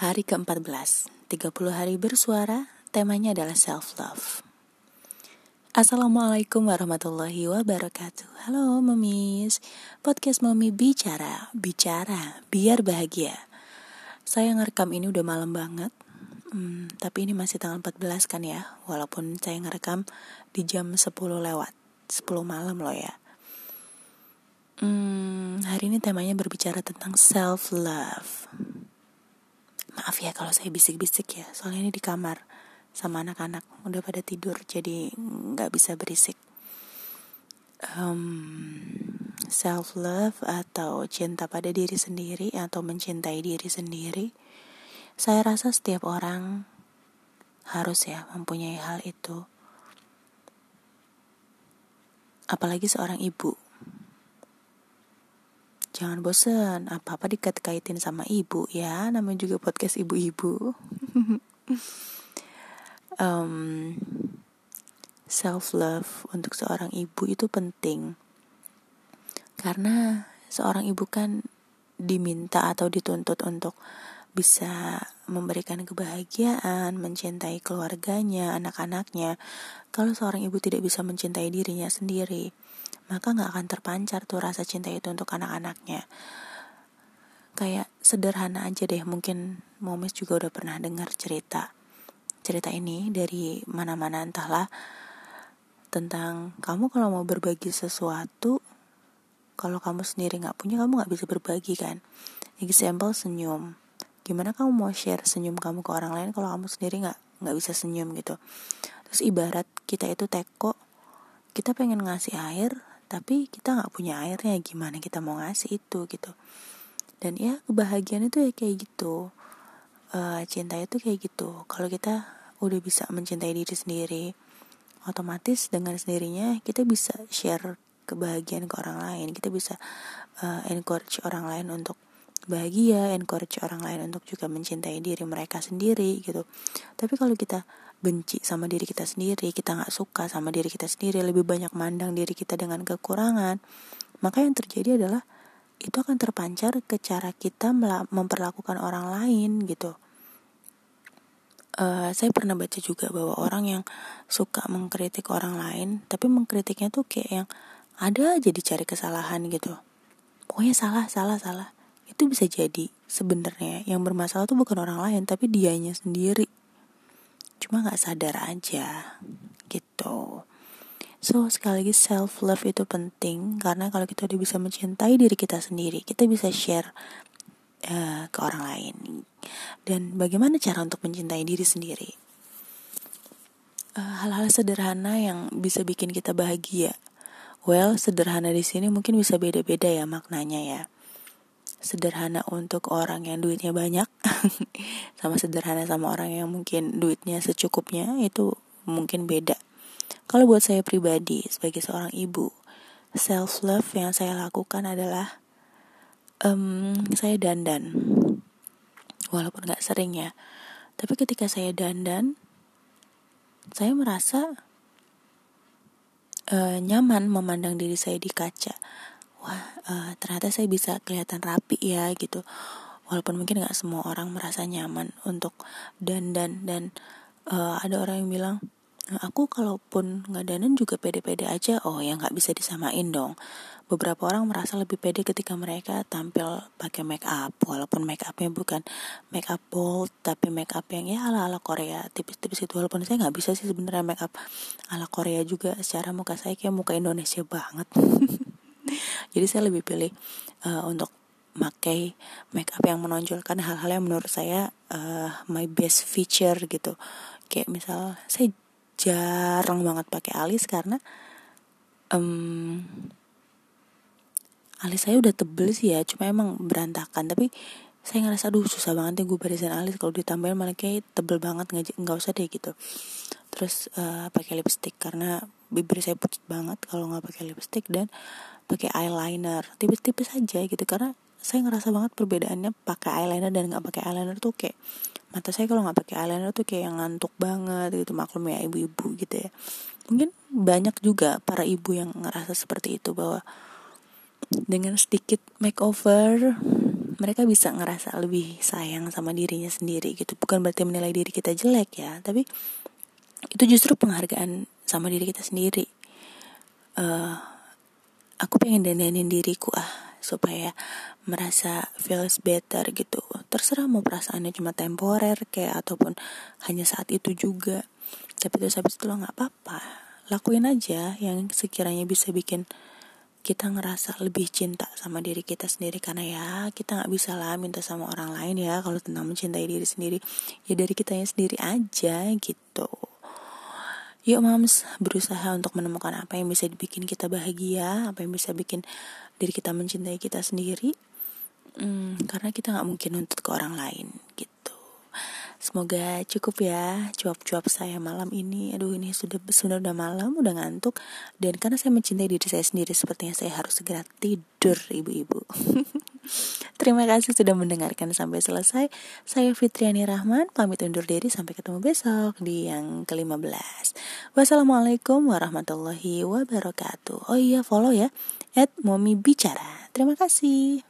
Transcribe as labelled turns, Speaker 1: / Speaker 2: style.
Speaker 1: Hari ke-14, 30 hari bersuara, temanya adalah self-love. Assalamualaikum warahmatullahi wabarakatuh. Halo Memis, podcast Mami bicara, bicara, biar bahagia. Saya ngerekam ini udah malam banget, hmm, tapi ini masih tanggal 14 kan ya, walaupun saya ngerekam di jam 10 lewat, 10 malam loh ya. Hmm, hari ini temanya berbicara tentang self-love Maaf ya kalau saya bisik-bisik ya, soalnya ini di kamar sama anak-anak udah pada tidur jadi nggak bisa berisik. Um, self love atau cinta pada diri sendiri atau mencintai diri sendiri, saya rasa setiap orang harus ya mempunyai hal itu. Apalagi seorang ibu Jangan bosen, apa-apa dikait-kaitin sama ibu ya, namanya juga podcast ibu-ibu. um, self love untuk seorang ibu itu penting karena seorang ibu kan diminta atau dituntut untuk bisa memberikan kebahagiaan, mencintai keluarganya, anak-anaknya. Kalau seorang ibu tidak bisa mencintai dirinya sendiri, maka nggak akan terpancar tuh rasa cinta itu untuk anak-anaknya. Kayak sederhana aja deh mungkin momes juga udah pernah dengar cerita cerita ini dari mana-mana entahlah tentang kamu kalau mau berbagi sesuatu kalau kamu sendiri nggak punya kamu nggak bisa berbagi kan? Example senyum. Gimana kamu mau share senyum kamu ke orang lain kalau kamu sendiri nggak nggak bisa senyum gitu? Terus ibarat kita itu teko kita pengen ngasih air tapi kita nggak punya airnya gimana kita mau ngasih itu gitu. Dan ya kebahagiaan itu ya kayak gitu. Uh, cinta itu kayak gitu. Kalau kita udah bisa mencintai diri sendiri otomatis dengan sendirinya kita bisa share kebahagiaan ke orang lain. Kita bisa uh, encourage orang lain untuk bahagia encourage orang lain untuk juga mencintai diri mereka sendiri gitu tapi kalau kita benci sama diri kita sendiri, kita nggak suka sama diri kita sendiri, lebih banyak mandang diri kita dengan kekurangan, maka yang terjadi adalah itu akan terpancar ke cara kita memperlakukan orang lain gitu. Uh, saya pernah baca juga bahwa orang yang suka mengkritik orang lain, tapi mengkritiknya tuh kayak yang ada aja dicari kesalahan gitu. Pokoknya salah, salah, salah. Itu bisa jadi sebenarnya yang bermasalah tuh bukan orang lain, tapi dianya sendiri. Cuma nggak sadar aja gitu. So sekali lagi self love itu penting karena kalau kita udah bisa mencintai diri kita sendiri kita bisa share uh, ke orang lain. Dan bagaimana cara untuk mencintai diri sendiri? Uh, hal-hal uh, sederhana yang bisa bikin kita bahagia. Well sederhana di sini mungkin bisa beda-beda ya maknanya ya sederhana untuk orang yang duitnya banyak sama sederhana sama orang yang mungkin duitnya secukupnya itu mungkin beda. Kalau buat saya pribadi sebagai seorang ibu self love yang saya lakukan adalah um, saya dandan. Walaupun gak sering ya tapi ketika saya dandan saya merasa uh, nyaman memandang diri saya di kaca wah uh, ternyata saya bisa kelihatan rapi ya gitu. Walaupun mungkin nggak semua orang merasa nyaman untuk dan dan dan uh, ada orang yang bilang aku kalaupun nggak danan juga pede-pede aja. Oh ya nggak bisa disamain dong. Beberapa orang merasa lebih pede ketika mereka tampil pakai make up walaupun make upnya bukan make up bold tapi make up yang ya ala ala Korea tipis-tipis itu walaupun saya nggak bisa sih sebenarnya make up ala Korea juga. Secara muka saya kayak muka Indonesia banget jadi saya lebih pilih uh, untuk pakai makeup yang menonjolkan hal-hal yang menurut saya uh, my best feature gitu. Kayak misal saya jarang banget pakai alis karena um, alis saya udah tebel sih ya cuma emang berantakan. Tapi saya ngerasa aduh susah banget ya gue barisan alis. Kalau ditambahin malah kayak tebel banget nggak nggak usah deh gitu. Terus uh, pakai lipstick karena bibir saya pucat banget kalau nggak pakai lipstick dan pakai eyeliner tipis-tipis aja gitu. Karena saya ngerasa banget perbedaannya pakai eyeliner dan nggak pakai eyeliner tuh kayak mata saya kalau nggak pakai eyeliner tuh kayak yang ngantuk banget gitu maklum ya ibu-ibu gitu ya. Mungkin banyak juga para ibu yang ngerasa seperti itu bahwa dengan sedikit makeover mereka bisa ngerasa lebih sayang sama dirinya sendiri gitu. Bukan berarti menilai diri kita jelek ya tapi itu justru penghargaan sama diri kita sendiri. Uh, aku pengen dandanin diriku ah supaya merasa feels better gitu. Terserah mau perasaannya cuma temporer kayak ataupun hanya saat itu juga. Tapi terus habis itu lo nggak apa-apa. Lakuin aja yang sekiranya bisa bikin kita ngerasa lebih cinta sama diri kita sendiri. Karena ya kita nggak bisa lah minta sama orang lain ya kalau tentang mencintai diri sendiri. Ya dari kitanya sendiri aja gitu yuk mams berusaha untuk menemukan apa yang bisa bikin kita bahagia apa yang bisa bikin diri kita mencintai kita sendiri hmm, karena kita nggak mungkin untuk ke orang lain gitu Semoga cukup ya cuap-cuap saya malam ini. Aduh ini sudah sudah udah malam, udah ngantuk. Dan karena saya mencintai diri saya sendiri, sepertinya saya harus segera tidur, ibu-ibu. Terima kasih sudah mendengarkan sampai selesai. Saya Fitriani Rahman, pamit undur diri sampai ketemu besok di yang ke-15. Wassalamualaikum warahmatullahi wabarakatuh. Oh iya, follow ya, at Momi Bicara. Terima kasih.